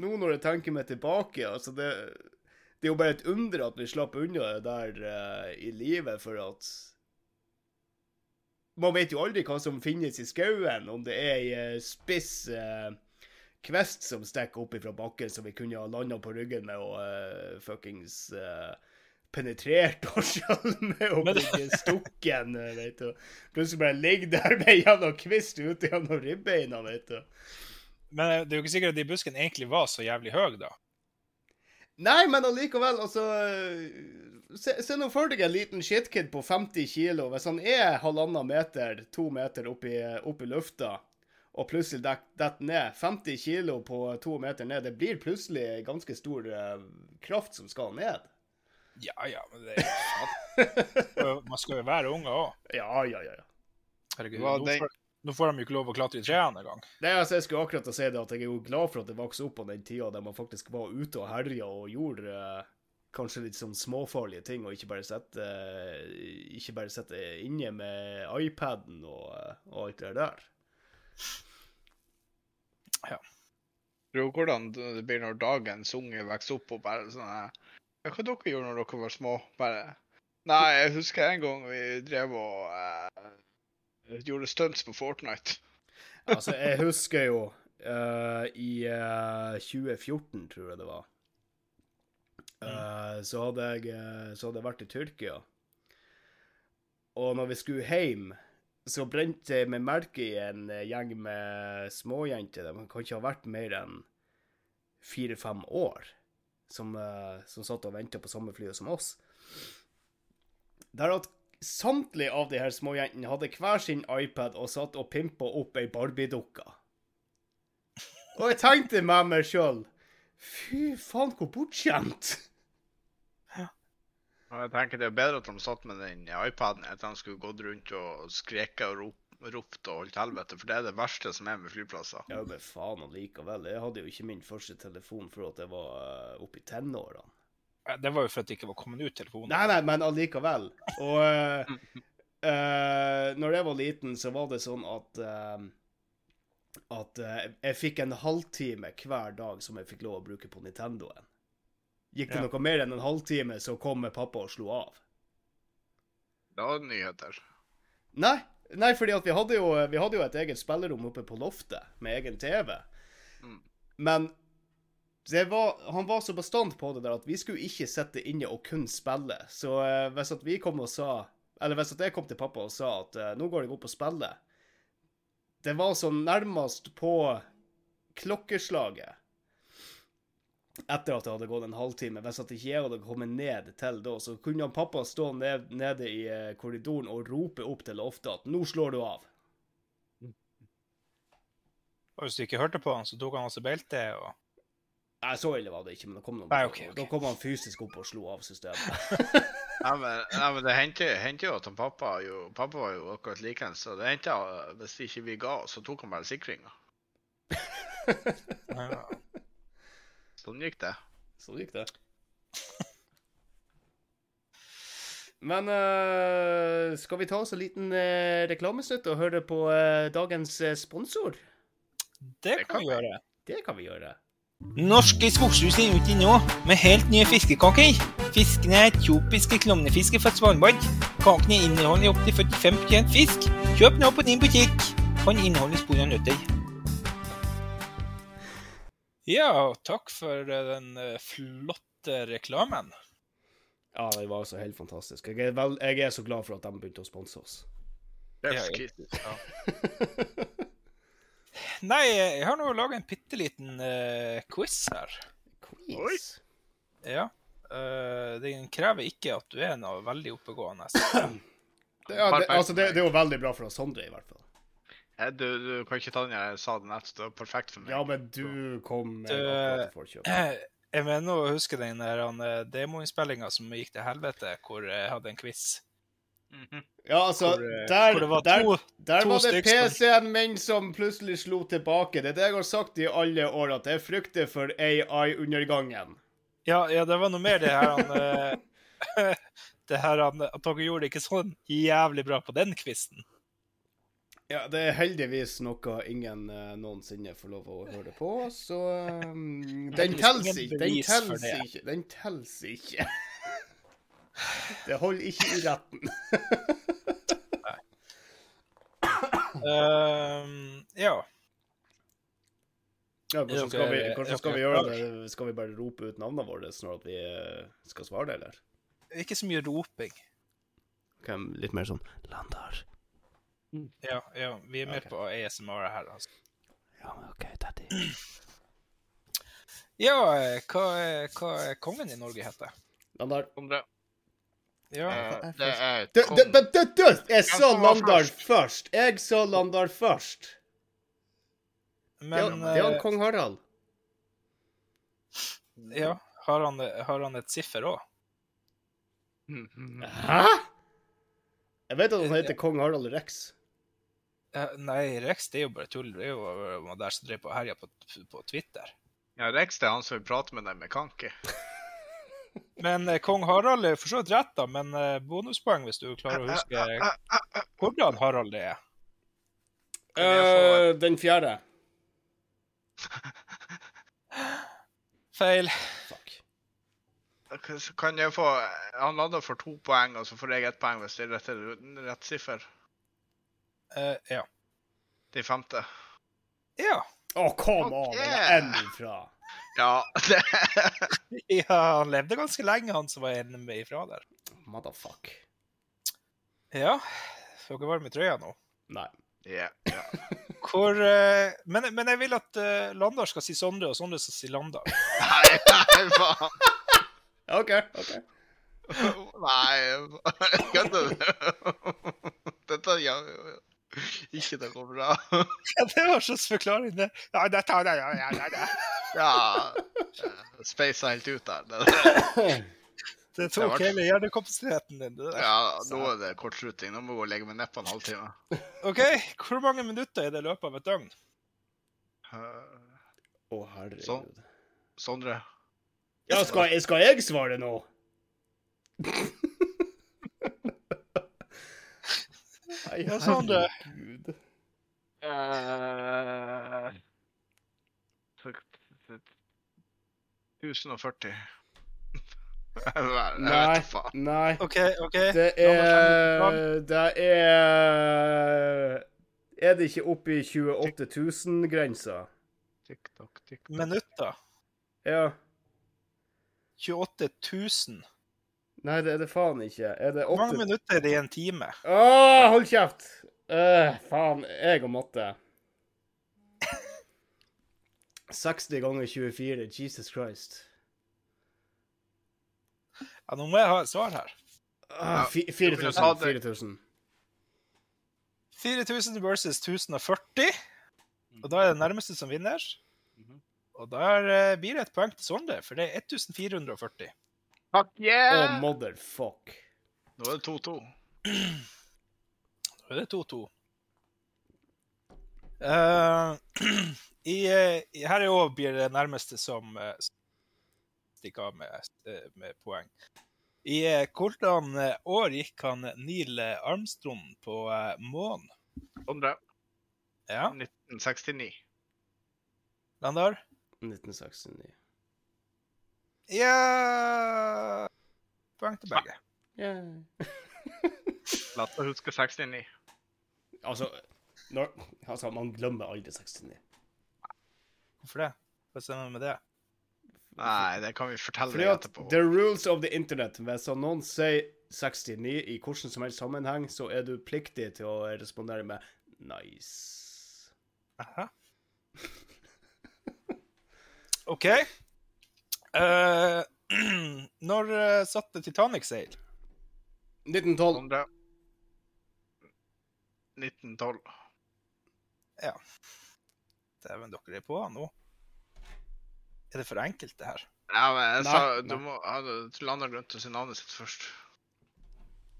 nå når jeg tenker meg tilbake, altså det, det er jo bare et under at vi slapp unna det der uh, i livet, for at Man vet jo aldri hva som finnes i skauen, om det er ei eh, spiss eh, kvist som stikker opp fra bakken, som vi kunne ha landa på ryggen med og uh, fuckings uh, penetrert oss sjøl med og blitt stukken, vet du. Plutselig bare ligge der med jævla kvist ute gjennom ribbeina, vet du. Men det er jo ikke sikkert at de buskene egentlig var så jævlig høye, da. Nei, men allikevel, altså Se, se nå for deg en liten shitkid på 50 kilo. Hvis han er halvannen meter, to meter opp i, opp i lufta, og plutselig detter ned 50 kilo på to meter ned, det blir plutselig ganske stor uh, kraft som skal ned. Ja ja, men det er faen. Man skal jo være unge òg. Ja, ja, ja. ja. Herregud. Hva Nå den- nå får de jo ikke lov å klatre i trærne engang. Det altså, jeg skulle akkurat si det, at jeg er jo glad for at det vokste opp på den tida der man faktisk var ute og herja og gjorde eh, kanskje litt sånn småfarlige ting, og ikke bare sitte eh, ikke bare sette inne med iPaden og, eh, og alt det der. Tror du hvordan det blir når dagens unge vokser opp og bare sånn Ja, hva dere gjorde når dere var små? Bare Nei, jeg husker en gang vi drev og eh, gjorde stunts på Fortnite. Altså, jeg husker jo uh, i uh, 2014, tror jeg det var, eh, så, hadde jeg, eh, så hadde jeg vært i Tyrkia. Og når vi skulle hjem, så brente jeg meg merke i en eh, gjeng med småjenter. De kan ikke ha vært mer enn fire-fem år, som, eh, som satt og venta på samme flyet som oss. Der at samtlige av de her småjentene hadde hver sin iPad og satt og pimpa opp ei Barbie-dukke. Og jeg tenkte med meg sjøl Fy faen, hvor bortskjemt. Og jeg tenker Det er bedre at de satt med den iPaden, enn at de skulle gått rundt og skreket og rop, ropt og holdt helvete. For det er det verste som er med flyplasser. Ja, men faen allikevel. Jeg hadde jo ikke min første telefon for at jeg var uh, oppe i tenårene. Eh, Det var jo for at det ikke var kommet ut telefoner. Nei, nei, men allikevel. Og uh, uh, når jeg var liten, så var det sånn at uh, At jeg fikk en halvtime hver dag som jeg fikk lov å bruke på Nintendoen. Gikk det Ja. noe mer enn en halvtime, så kom pappa og slo av. Det var nyheter. Nei, nei fordi at vi hadde, jo, vi hadde jo et eget spillerom oppe på loftet, med egen TV. Mm. Men det var, han var så bestandt på det der at vi skulle ikke sitte inne og kun spille. Så uh, hvis at vi kom og sa Eller hvis at jeg kom til pappa og sa at uh, nå går jeg opp og spiller Det var så nærmest på klokkeslaget etter at det hadde gått en halvtime. Hvis at ikke jeg hadde kommet ned til da, så kunne han pappa stå ned, nede i eh, korridoren og rope opp til loftet at 'nå slår du av'. Og hvis du ikke hørte på han, så tok han også beltet og Nei, så ille var det ikke, men da kom, han, Nei, okay, okay. Da kom han fysisk opp og slo av systemet. Nei, men, nei, men det hendte jo at han pappa jo Pappa var jo akkurat likeens, så det hendte hvis ikke vi ga oss, så tok han bare sikringa. ja. Sånn gikk det. Sånn gikk det. Men uh, skal vi ta oss en liten uh, reklamesnutt og høre på uh, dagens sponsor? Det kan vi gjøre. Det kan vi gjøre. Norske skogshus er ute nå med helt nye fiskekaker. Fiskene er etiopiske klovnefisker fra Svalbard. Kakene inneholder opptil 45 fisk. Kjøp nå på din butikk. Kan inneholde spor av nøtter. Ja, takk for eh, den eh, flotte reklamen. Ja, det var altså helt fantastisk. Jeg er, vel, jeg er så glad for at de begynte å sponse oss. Chef's Ja, kiss. ja. Nei, jeg har nå laga en bitte liten uh, quiz her. Quiz. Ja. Uh, den krever ikke at du er noe veldig oppegående. Det, ja, det, altså, det, det er jo veldig bra for oss Sondre, i hvert fall. Eh, Du, du kan ikke ta den jeg sa den etter. Det var perfekt for meg. Ja, men du kom med til forkjøp. Eh, Jeg mener å huske den demoinnspillinga som gikk til helvete, hvor jeg hadde en quiz. Mhm. Ja, altså, Hvor, eh, der, hvor var der, to der to var det PC-en min som plutselig slo tilbake. Det er det jeg har sagt i alle år, at jeg frykter for AI-undergangen. Ja, ja, det var noe mer det her han eh, Det her han At dere gjorde det ikke sånn jævlig bra på den kvisten. Ja, det er heldigvis noe ingen uh, noensinne får lov å høre på, så um, Den teller ikke. Den det. ikke. Den ikke. Det holder ikke i retten. Ehm, ja. Ja, hvordan skal vi, hvordan skal vi gjøre det? Skal vi bare rope ut navnene våre når vi eh, skal svare det, eller? Ikke så mye roping. Okay, litt mer sånn Landar. Ja, ja, vi er med okay. på ASMR her. Altså. Ja, men OK, daddy. Ja, eh, hva, er- hva er kongen i Norge heter? Landar. Sondre, Ja, Uh, det er Du, du, du! Jeg sa Landar først? Jeg sa Landar først. Men det er han eh, kong Harald. ja, har, han, har han et siffer òg? Mhm. Hæ? Jeg vet at han heter kong Harald Rex. nei, Rex det er jo bare tull. Det er jo uh, der som drev på og herja på, på Twitter. Ja, Rex det er han som vil prate med deg med kanke. Men eh, kong Harald er for så vidt rett, da. Men eh, bonuspoeng hvis du klarer å huske hvordan Harald det er. Eh, den fjerde. Feil. Fuck. Kan jeg få Han lander for to poeng, og så får jeg ett poeng hvis det er rett, rett siffer. Eh, ja. De femte. Ja. Å, oh, kom an! Okay. Det er en ifra. Ja, det ja. Han levde ganske lenge, han som var en med ifra der. Motherfuck. Ja. Får ikke varm i trøya nå. Nei. Ja. ja. Hvor uh, men, men jeg vil at uh, Landar skal si Sondre, og Sondre skal si Landar. Nei, nei, faen. OK. ok. Nei, kødder du? Dette ja, ikke det går bra. Ja, det var slags forklaring, det. Ja, det tar det, ja, ja, ja, ja. Ja. Speisa helt ut der. Det- Det Det tok var- hele hjernekapasiteten din. Det der. Ja, nå er det kortslutning. Nå må jeg legge meg nedpå en halvtime. OK, hvor mange minutter er det i løpet av et døgn? Å, Å, herregud. Sånn. Sondre? Ja, skal, skal jeg svare nå? Nei, Ja, Sondre. Gud. Uh, 1040. Jeg vet Nei, nei. OK, OK. Det er Det er Er det ikke oppe i 28 000-grensa? TikTok, TikTok. Minutter. Ja. 28 000. Nei, det er det faen ikke. Er det Hvor mange minutter er det i en time? Åh, hold kjeft! Uh, faen, jeg og matte. 60 ganger 24. Jesus Christ. Ja, Nå må jeg ha et svar her. Uh, fi- du kunne 4000. ta det. 4000. 4000 versus 1040. Og da er det nærmeste som vinner. Mhm. Og der eh, blir det et poeng til Sondre, for det er 1440. Fuck Oh, motherfuck. Nå er det 2-2. Nå er det 2-2. Uh, i, eh, her i år blir det nærmeste som uh, stikker av med, uh, med poeng. I hvordan eh, år gikk han Neil Armstrong på uh, månen? Sondre? Ja, 1969. Landar? 1969. Ja Poeng til begge. Yeah. La oss huske 69. Altså, når, altså, man glemmer aldri 69. Hvorfor det? Hva stemmer med det? Nei, det kan vi fortelle Fordi deg at etterpå. the rules of the internet Hvis noen sier 69 i hvordan som helst sammenheng, så er du pliktig til å respondere med nice. Aha. OK. Eh, når uh, satte Titanic seil? 1912. 100. 1912. Dæven, dere er på nå. Er det for enkelt, det her? Ja, men jeg Nei, sa nei. du må ja, du- Landa glemte å si navnet sitt først.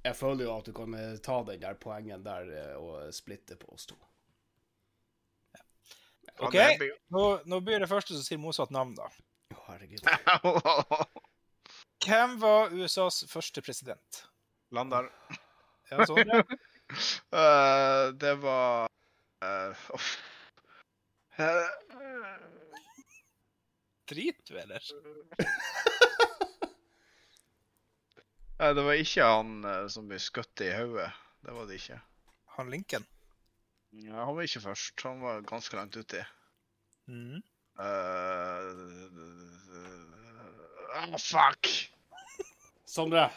Jeg føler jo at du kan eh, ta den der poengen der og splitte på oss to. Ja, OK. Nå, nå blir det første som sier motsatt navn, da. Herregud. Hvem var USAs første president? Landar. Ja, sånn, ja. uh, det var uh. Eh, Driter du, eller? Nei, det var ikke han eh, som ble skutt i hodet. Det var det ikke. Han Lincoln? Ja, han var ikke først. Han var ganske langt uti. Mhm. Uh, ah, fuck! Sondre,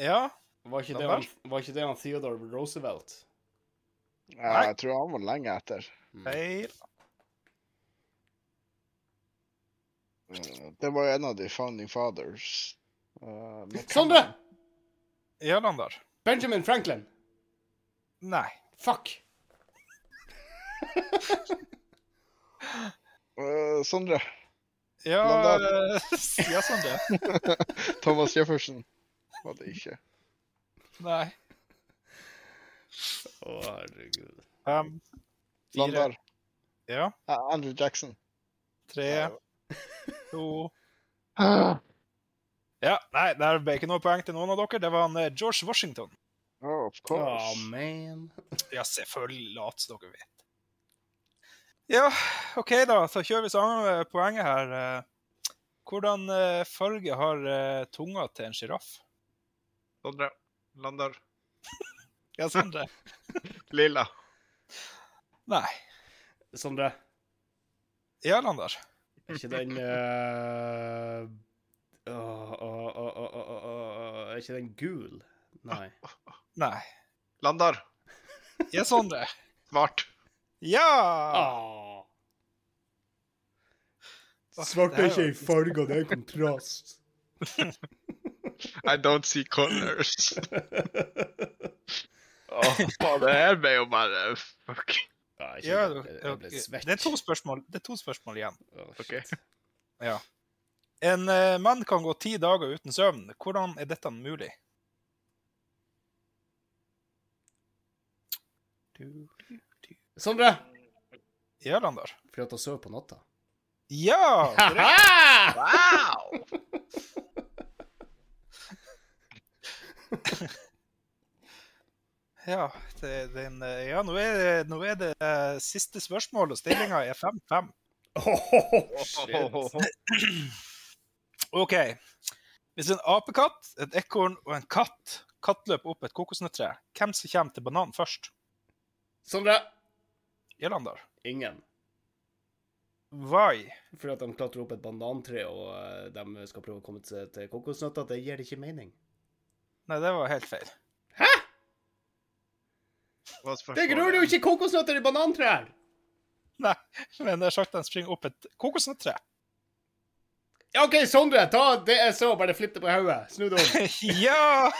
Ja. var ikke, det han, var ikke det han Theodore Roosevelt? Ja, jeg tror han var lenge etter. Feil. Eh, Det var en av de founding fathers. Uh, Sondre! Ja, Landar. Benjamin Franklin! Nei. Fuck! Eh, Sondre. Ja, Landar. eh, ja Sondre. Thomas Jefferson var det ikke. Nei. Å, herregud. Fem, fire, Landar. ja, Eh, Andrew Jackson. tre, to Oh, Ja, nei, det ble ikke noe poeng til noen av dere. Det var han George Washington. Oh, of course. Oh, man. Ja, selvfølgelig. Lat som dere vet. Ja, OK, da. Så kjører vi samme poenget her. Eh, Hvordan eh, farge har eh, tunga til en sjiraff? Sondre. Lander. Ja, Sondre. Lilla. Nei. Sondre, Ja, Lander. er ikke den uh, Er ikke den gul? Nei. Nei. Landar. Ja, Sondre. Smart. Ja! Ah. Svart er ikke en farge, det er en kontrast. I don't see colors. Åh, faen, det her ble jo bare Fuck. Ja, ikke, Ja, jeg, jeg ble svett. det, er to spørsmål, det er to spørsmål igjen. OK. Ja. En eh, mann kan gå ti dager uten søvn. Hvordan er dette mulig? Du. Sondre! Ja, Landar. Fordi at han sover på natta. Ja! Wow! Ja, det, den, ja nå, er det, nå er det eh, siste spørsmål, og stillinga er 5-5. Oh. OK. Hvis en apekatt, et ekorn og en katt kattløper opp et kokosnøttre, hvem som kommer til bananen først? Sondre! Landar. Ingen. Why? Fordi at de klatrer opp et banantre og eh, de skal prøve å komme seg til kokosnøtter. Det gir ikke mening. Nei, det var helt feil. Er? Det gror jo ikke kokosnøtter i banantrær! Nei, men det er sagt de springer opp et kokosnøttre. Ja, OK, Sondre, ta det jeg så, bare flipp det på hodet. Snu det om. ja!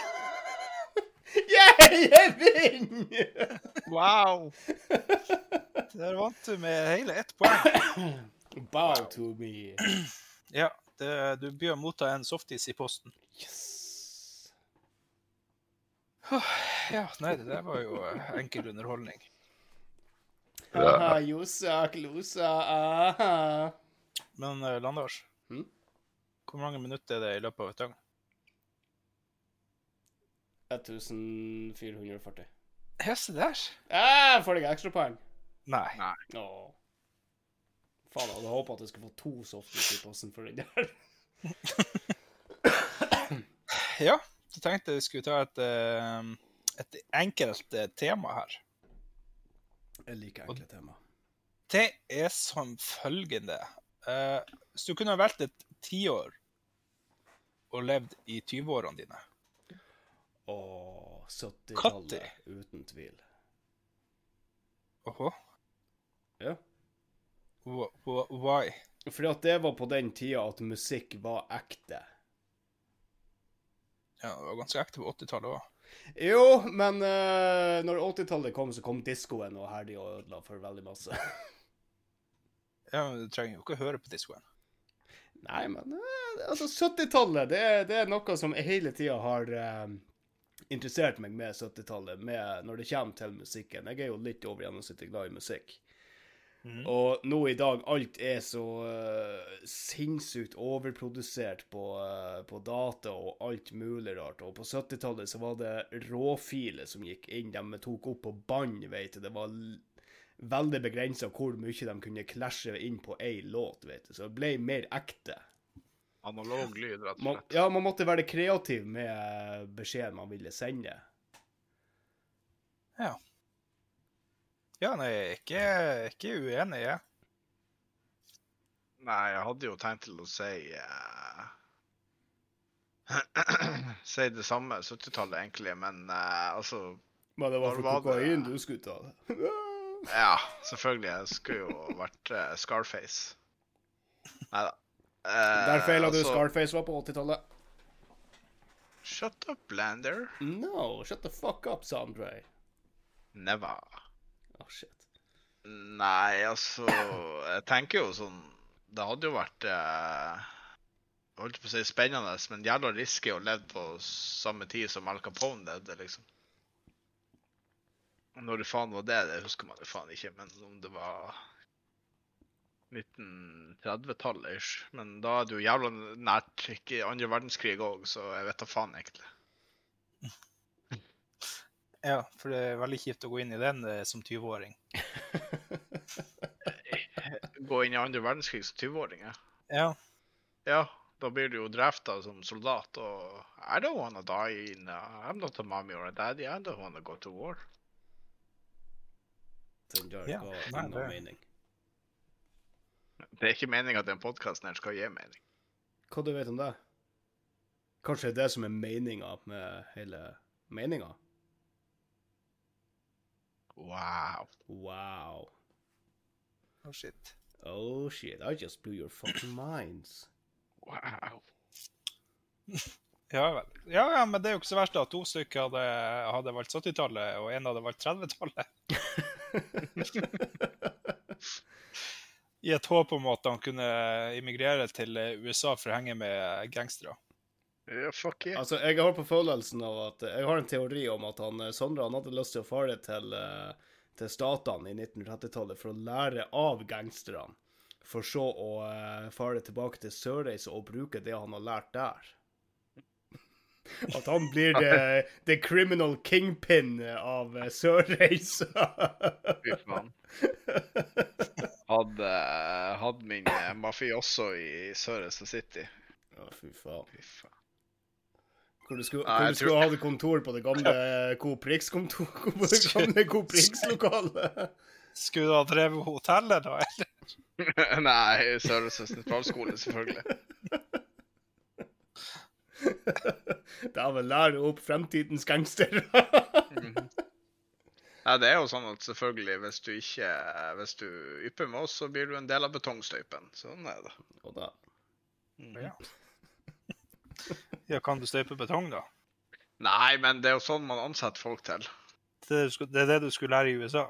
Yeah, jeg vinner! Wow! Der vant du med hele ett poeng. Bow to me. Ja, det, du bør motta en softis i posten. Yes. Ja, nei, det der var jo eh, enkel underholdning. Aha, josa, klosa, aha. Men uh, Landars, Mm? hvor mange minutter er det i løpet av et døgn? 1440. Ja, dæsj. der. Ah, får jeg ekstrapoeng? Nei. Nei. Åh. Faen, jeg hadde håpa at jeg skulle få to softis i posten for den der. Ja, så tenkte jeg skulle ta et, eh, et enkelt eh, tema her. Jeg liker enkle tema. Det er som følgende. Eh, Hvis du kunne ha valgt et tiår og levd i 20-årene dine, Åh, 70-tallet, uten tvil. Åhå, Ja. wh- wh- why? Fordi at det var på den tida at musikk var ekte. Ja, det var ganske ekte på 80-tallet òg. Jo, men uh, når 80-tallet kom, så kom diskoen og herdig og ødela for veldig masse. Ja, men du trenger jo ikke å høre på diskoen. Nei, men uh, altså 70-tallet, det, det er noe som hele tida har eh, interessert meg med 70-tallet, når det kommer til musikken. Jeg er jo litt over gjennomsnittet glad i musikk. Mm. Og nå i dag, alt er så uh, sinnssykt overprodusert på, uh, på data og alt mulig rart. Og på 70-tallet så var det råfiler som gikk inn, de tok opp på bånd, veit du. Det var veldig begrensa hvor mye de kunne klasje inn på én låt, veit du. Så det ble mer ekte. Analog lyd, rett og Man, slett. ja, man måtte være kreativ med beskjeden man ville sende. Ja. Ja, nei, jeg er ikke, ikke uenig, jeg. Nei, jeg hadde jo tenkt til å si uh... Si det samme 70-tallet, egentlig, men uh, altså Men det var for det- kokain du skulle ta det. Ja, selvfølgelig. Jeg skulle jo vært uh, Scarface. Nei da. Eh, Der feila du. altså, Scarface var på 80-tallet. Shut up, Lander. No, shut the fuck up, Sandre. Never. Oh, shit. Nei, altså Jeg tenker jo sånn Det hadde jo vært eh, Holdt på å si spennende, men jævla risky å leve på samme tid som Al Capone levde, liksom. Når det faen var det, det husker man jo faen ikke, men om det var 1930-tallet ish. Men da er det jo jævla nært ikke andre verdenskrig òg, så jeg vet da faen, egentlig. Ja, for det er veldig kjipt å gå inn i den eh, som 20-åring. Gå inn i andre verdenskrig som 20-åring, ja. Ja. Ja, da blir du jo drafta som soldat, og I don't wanna die in uh, I'm not a mommy or a daddy, I don't wanna go to war. Den der Ja, nei, ingen mening. Det er ikke meninga at den podkasten her skal gi mening. Hva du vet om det? Kanskje det er det som er meninga med hele meninga? Wow. Wow. Oh, shit. Oh shit, I just blew your fucking minds. Wow. Ja vel. Ja, ja, men det er jo ikke så verst at to stykker hadde, hadde valgt 70-tallet, og én hadde valgt 30-tallet. I et håp om at han kunne immigrere til eh, USA for å henge med gangstere. Yeah, fuck yeah. Altså, jeg har på følelsen av at Jeg har en teori om at han, eh, Sondre han hadde lyst til å fare til, eh, til statene i 1930-tallet for å lære av gangsterne. For så å fare tilbake til Sørreisa og bruke det han har lært der. At han blir the, the criminal kingpin av eh, Sørreisa. Fy faen. Hadde, hadde min eh, mafioso i Sørreisa City. Å, fy faen. Fy faen. Hvor du skulle, hvor du skulle ha det kontor på det gamle Coop Rix-kontor På det gamle Coop Rix-lokalet. Skulle du ha drevet hotellet, da? eller? Nei, Sørreisa sentralskole, selvfølgelig. Da vil lære opp fremtidens gangster. Ja, det er jo sånn at selvfølgelig, hvis du ikke Hvis du ypper med oss, så blir du en del av betongstøypen. Sånn er det. Og da, Ja. ja, kan du støype betong, da? Nei, men det er jo sånn man ansetter folk til. Det det er det du skulle lære i USA?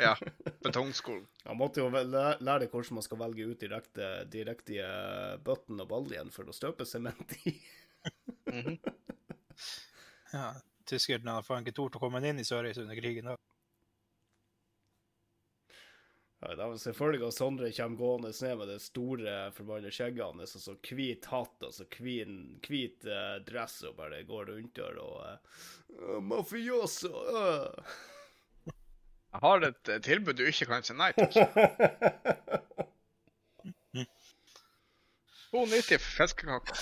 Ja. Betongskolen. Han måtte jo lære deg hvordan man skal velge ut direkte, direkte bøtten og baljen for å støpe sement i. Mhm. Ja, Tyskerne har faen ikke tort å komme inn i Sørreisa under krigen. da. Ja, det er selvfølgelig at Sondre kommer gående ned med det store forbanna skjegget hans, og så hvit hatt og så hvit, eh, dress og bare går rundt der og uh, Mafioso! øh. Jeg har et eh, tilbud du ikke kan si nei til. 2,90 for fiskekaker.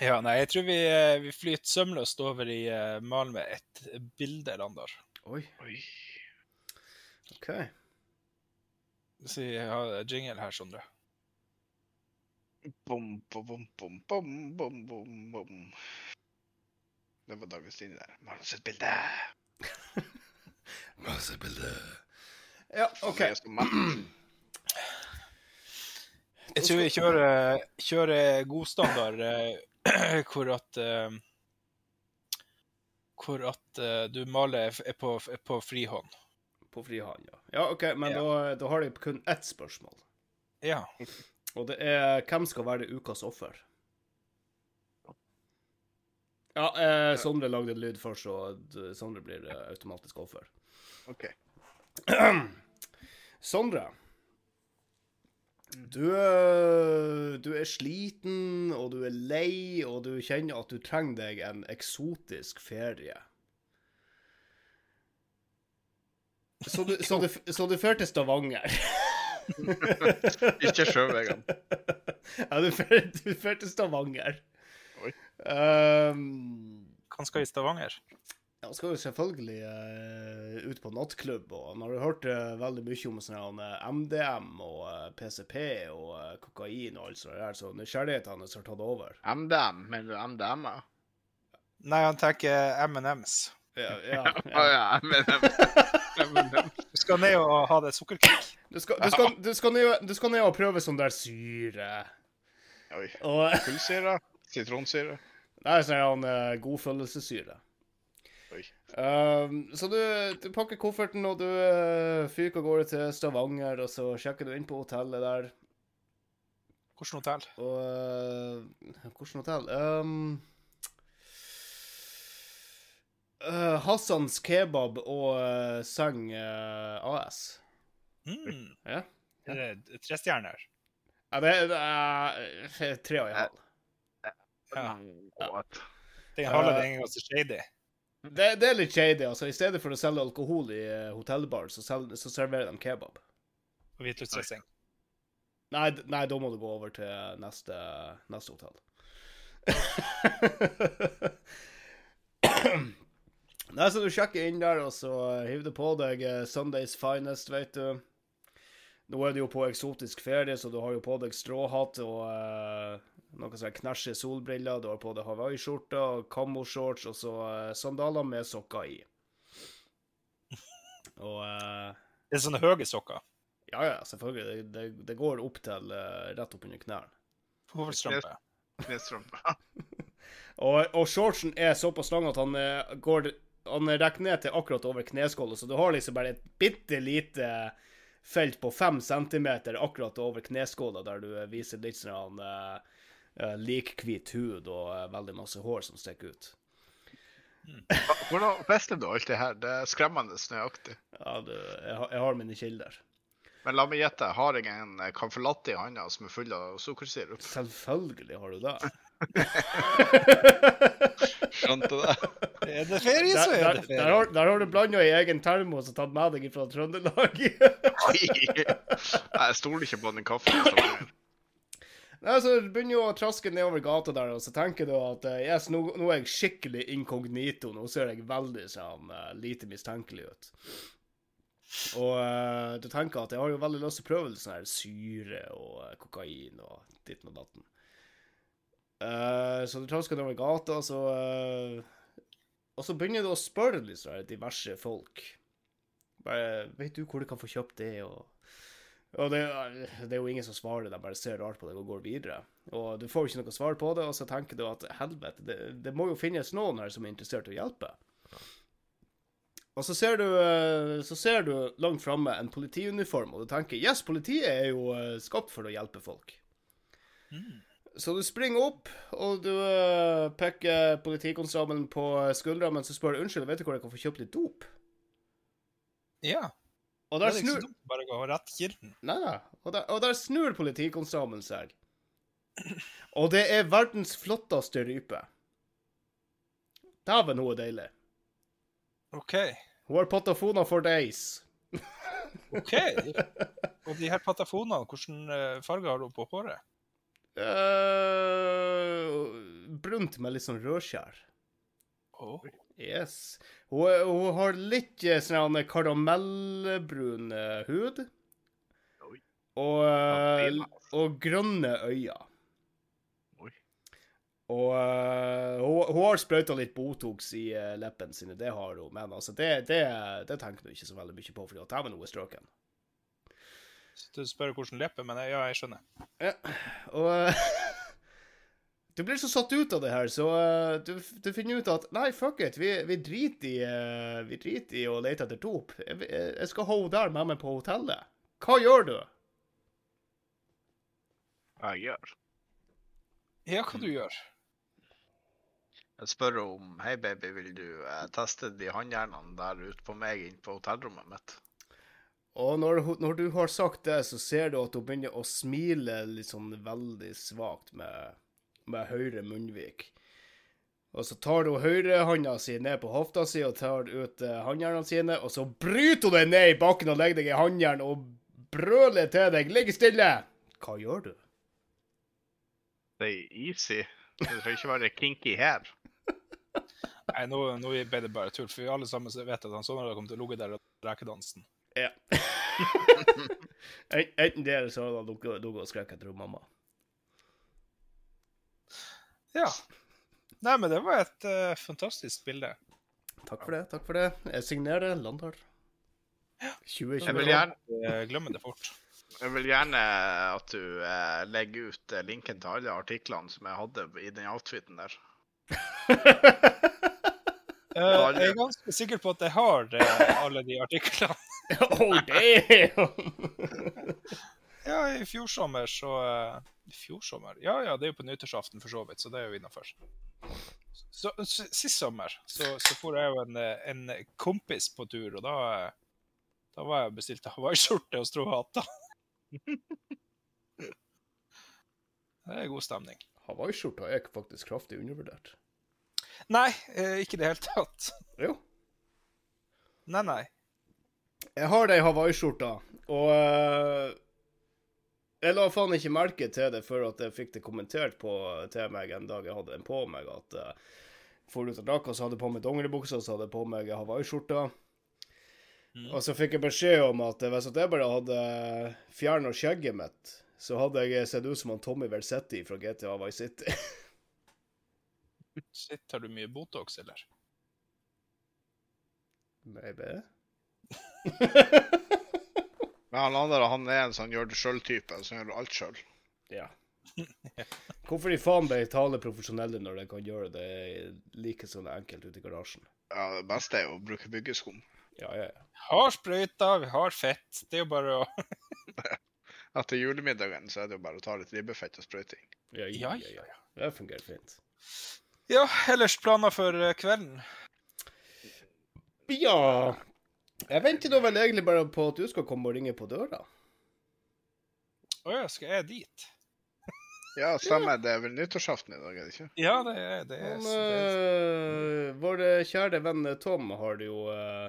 Ja, nei, jeg tror vi, eh, vi flyter sømløst over i uh, malen med et bilde, Landar. Oi, Oi. OK. Så jeg har jingle her, Sondre. Bom, bom, bom, bom, bom, bom, bom, bom. Det var dagens linje der. Malin et bilde. Ja, OK. Jeg tror. Jeg kjører, kjører godstandard eh, hvor at eh, Hvor at eh, du maler er på, på frihånd. På frihånd, ja. Ja, OK, men Ja. Da, da har jeg kun ett spørsmål. Ja. Og det er hvem skal være ukas offer? Ja, eh, Sondre lagde en lyd først, så Sondre blir automatisk offer. OK. Sondre. Du, eh, du er sliten, og du er lei, og du kjenner at du trenger deg en eksotisk ferie. Så du, så du, så du fer til Stavanger. Ikke sjøveien. Ja, du fører til Stavanger. Oi. Um, Hva skal i Stavanger. Jeg skal jo selvfølgelig uh, ut på nattklubb, og man har hørt uh, veldig mye om sånn eh, MDM og uh, PCP og kokain og alt sånt der, så nysgjerrigheten hans har tatt over. MDM. Mener du MDM? ja? Nei, han tenker M&M's. Ja, ja, ja. ja. Du skal ned og ha det sukkerkick. Du, skal, du, skal, du, skal ned, du skal ned og prøve sånn der syre. Oi. Og Kullsyre? Sitronsyre? Nei, sånn uh, godfølelsessyre. Um, så du, du pakker kofferten, og du uh, fyker av gårde til Stavanger, og så sjekker du inn på hotellet der. Hvilket hotell? Og uh, Hvilket hotell? Um, uh, Hassans kebab og uh, Seng uh, AS. Mm. Ja. Er det tre stjerner? Ja, det er uh, tre og en halv. Ja. Det Den halve Eh, den gangen så shady. Det, det er litt shady. altså. I stedet for å selge alkohol i uh, hotellbar, så, så serverer de kebab. Og hvitløksdressing. Nei, nei, da må du gå over til neste, neste hotell. nei, så du sjekker inn der, og så hiver du på deg eh, Sundays finest, vet du. Nå er du jo på eksotisk ferie, så du har jo på deg stråhatt og eh, noen sånne knæsje solbriller. Du har på deg hawaiiskjorte og kammoshorts og så uh, sandaler med sokker i. Og uh, Det er sånne høye sokker. ja, ja, selvfølgelig. Det, det, det går opp til uh, rett opp under knærne. Hovedstrømpe. Knestrømpe. Og, og shortsen er såpass lang at han uh, går Han rekker ned til akkurat over kneskåla, så du har liksom bare et bitte lite felt på fem centimeter akkurat over kneskåla, der du eh, viser litt sånn uh, likhvit hud og uh, veldig masse hår som stikker ut. Hvordan visste du alt det her? Det er skremmende nøyaktig. Ja, du, jeg, har- jeg har mine kilder. Men la meg gjette, har jeg en eh, i hånda som er full av sukkersirup? Selvfølgelig har du det. Skjønte det? Er det ferie, så er der, det der, ferie. har, der har du blanda i egen termos og tatt med deg fra Trøndelag. Nei, Jeg stoler ikke på den kaffen. Nei, så begynner jo å traske nedover gata der, og så tenker du at eh, yes, nå, nå er jeg skikkelig inkognito. Nå ser jeg veldig sånn eh, lite mistenkelig ut. Og uh, du tenker at jeg har jo veldig lyst til å prøve sånn her syre og kokain og ditt og datten. Uh, så du trasker nedover gata, så uh, Og så begynner du å spørre litt sånn diverse folk. Bare Vet du hvor du kan få kjøpt det, og og det, det er jo ingen som svarer, de bare ser rart på deg og går videre. Og du får jo ikke noe svar på det, og så tenker du at helvete, det, det må jo finnes noen her som er interessert i å hjelpe. Og så ser du, eh, så ser du langt framme en politiuniform, og du tenker yes, politiet er jo eh, skapt for å hjelpe folk. Så du springer opp, og du eh, peker politikonstabelen på skuldra mens du spør unnskyld, vet du hvor jeg kan få kjøpt litt dop? Ja. Og der er ikke snur så bare gå rett kilden. Nei, da. Og der, og der snur politikonstabelen seg. Og det er verdens flotteste rype. Dæven, hun er deilig. OK. Hun har patafoner for days. OK. Og de her patafonene, hvilken eh, farge har hun på håret? Uh, brunt med litt sånn rødskjær. Oh. Yes. Hun, hun har litt eh, sånn karamellbrun eh, hud. Og, eh, og grønne øyne. Og uh, hun, hun har sprøyta litt Botox i uh, leppene sine, det har hun. Men altså, det, det, det tenker hun ikke så veldig mye på, fordi at dæven, hun er strøken. Så Du spør hvordan leppe, men ja, jeg skjønner. Ja, og eh, Du blir så satt ut av det her, så uh, du, du finner ut at Nei, fuck it, vi, vi driter i uh, Vi driter i å lete etter dop. Jeg, jeg jeg skal ha henne der med meg på hotellet. Hva gjør du? Jeg gjør. Ja, hva du gjør? Jeg spør om Hei, baby, vil du eh, teste de håndjernene der ute på meg inn på hotellrommet mitt? Og når, når du har sagt det, så ser du at hun begynner å smile litt sånn veldig svakt med, med høyre munnvik. Og så tar hun høyrehånda si ned på hofta si og tar ut eh, håndjernene sine, og så bryter hun deg ned i bakken og legger deg i håndjern og brøler til deg 'Ligg stille!' Hva gjør du? Det er easy. Det trenger ikke være kinky her. Nei, nå, nå ble det bare tull, for vi alle sammen vet at han sånn har kommet til å ligge der og rekedansen. Ja. En- Enten det, eller så har han ligget og skreket etter mamma. Ja. Nei, men det var et uh, fantastisk bilde. Takk for det. takk for det. Jeg signerer landhold. 2020. Jeg vil gjerne, glemme det fort. jeg vil gjerne at du eh, legger ut eh, linken til alle artiklene som jeg hadde i den outfiten der. uh, jeg er ganske sikker på at jeg har eh, alle de artiklene. oh, damn! Ja, i fjor sommer så eh, fjor sommer? Ja, ja, det er jo på nyttårsaften for så vidt, så det er jo innafor. Sist sommer så, så for jeg jo en, en kompis på tur, og da, da var jeg bestilt hawaiiskjorte og stråhatter. Det er god stemning. Hawaiiskjorta er faktisk kraftig undervurdert. Nei, eh, ikke i det hele tatt. Jo. Nei, nei. Jeg har det i hawaiiskjorta, og eh, jeg la faen ikke merke til det før at jeg fikk det kommentert på, til meg en dag jeg hadde den på meg, at uh, for ut av drakka, så hadde jeg på meg dongeribuksa, og så hadde jeg på meg hawaiiskjorta. Mm. Og så fikk jeg beskjed om at hvis jeg bare hadde fjerna skjegget mitt, så hadde jeg sett ut som han Tommy Versetti fra GTA Vice City. Shit, har du mye Botox, eller? Maybe. Men han andre han er en sånn gjør det sjøl-type, som gjør alt sjøl. Ja. Hvorfor i faen betale profesjonelle når de kan gjøre det like sånn enkelt ute i garasjen? Ja, det beste er jo å bruke byggeskum. Ja, ja, ja. Har sprøyta, vi har fett. Det er jo bare å Etter julemiddagen så er det jo bare å ta litt ribbefett og sprøyting. Ja, Ja, ja, ja. ja. Det fungerer fint. Ja, ellers planer for eh, kvelden? Ja Jeg venter da vel egentlig bare på at du skal komme og ringe på døra. Å ja, skal jeg dit? Ja, stemmer. Det er vel nyttårsaften i dag, er det ikke? Ja, det er det. Er, det er, øh, vår kjære venn Tom har jo øh,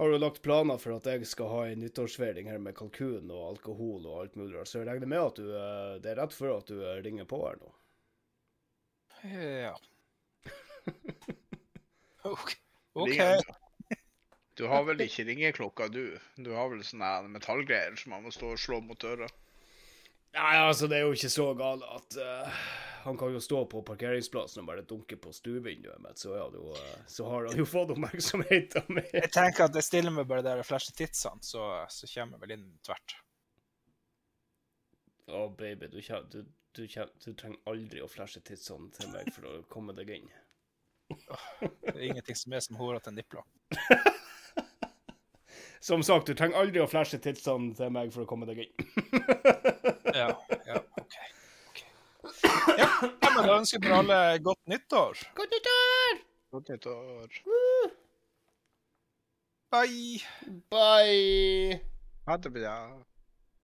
har jo lagt planer for at jeg skal ha en nyttårsfeiring her med kalkun og alkohol og alt mulig. Så jeg regner med at du Det er rett før at du ringer på her nå. ja. OK. OK. Du? Har vel ikke ringeklokka, du? Du har vel sånne metallgreier som man må stå og slå mot døra? Nei, altså, det er jo ikke så galt at uh, Han kan jo stå på parkeringsplassen og bare dunke på stuevinduet mitt, så, øh, så har han jo fått oppmerksomheten min. Jeg tenker at jeg stiller meg bare der og flasher titsene, så, så kommer jeg vel inn tvert. Å, baby, du, du, du, du trenger aldri å flashe tidsene til meg for å komme deg inn. Det er ingenting som er som hårete nipler. Som sagt, du trenger aldri å flashe tidsene til meg for å komme deg inn. Ja, ja, OK. okay. Ja, ja, men da ønsker vi alle godt nyttår. Godt nyttår! Godt nyttår. Bye! Bye! Ha det bra.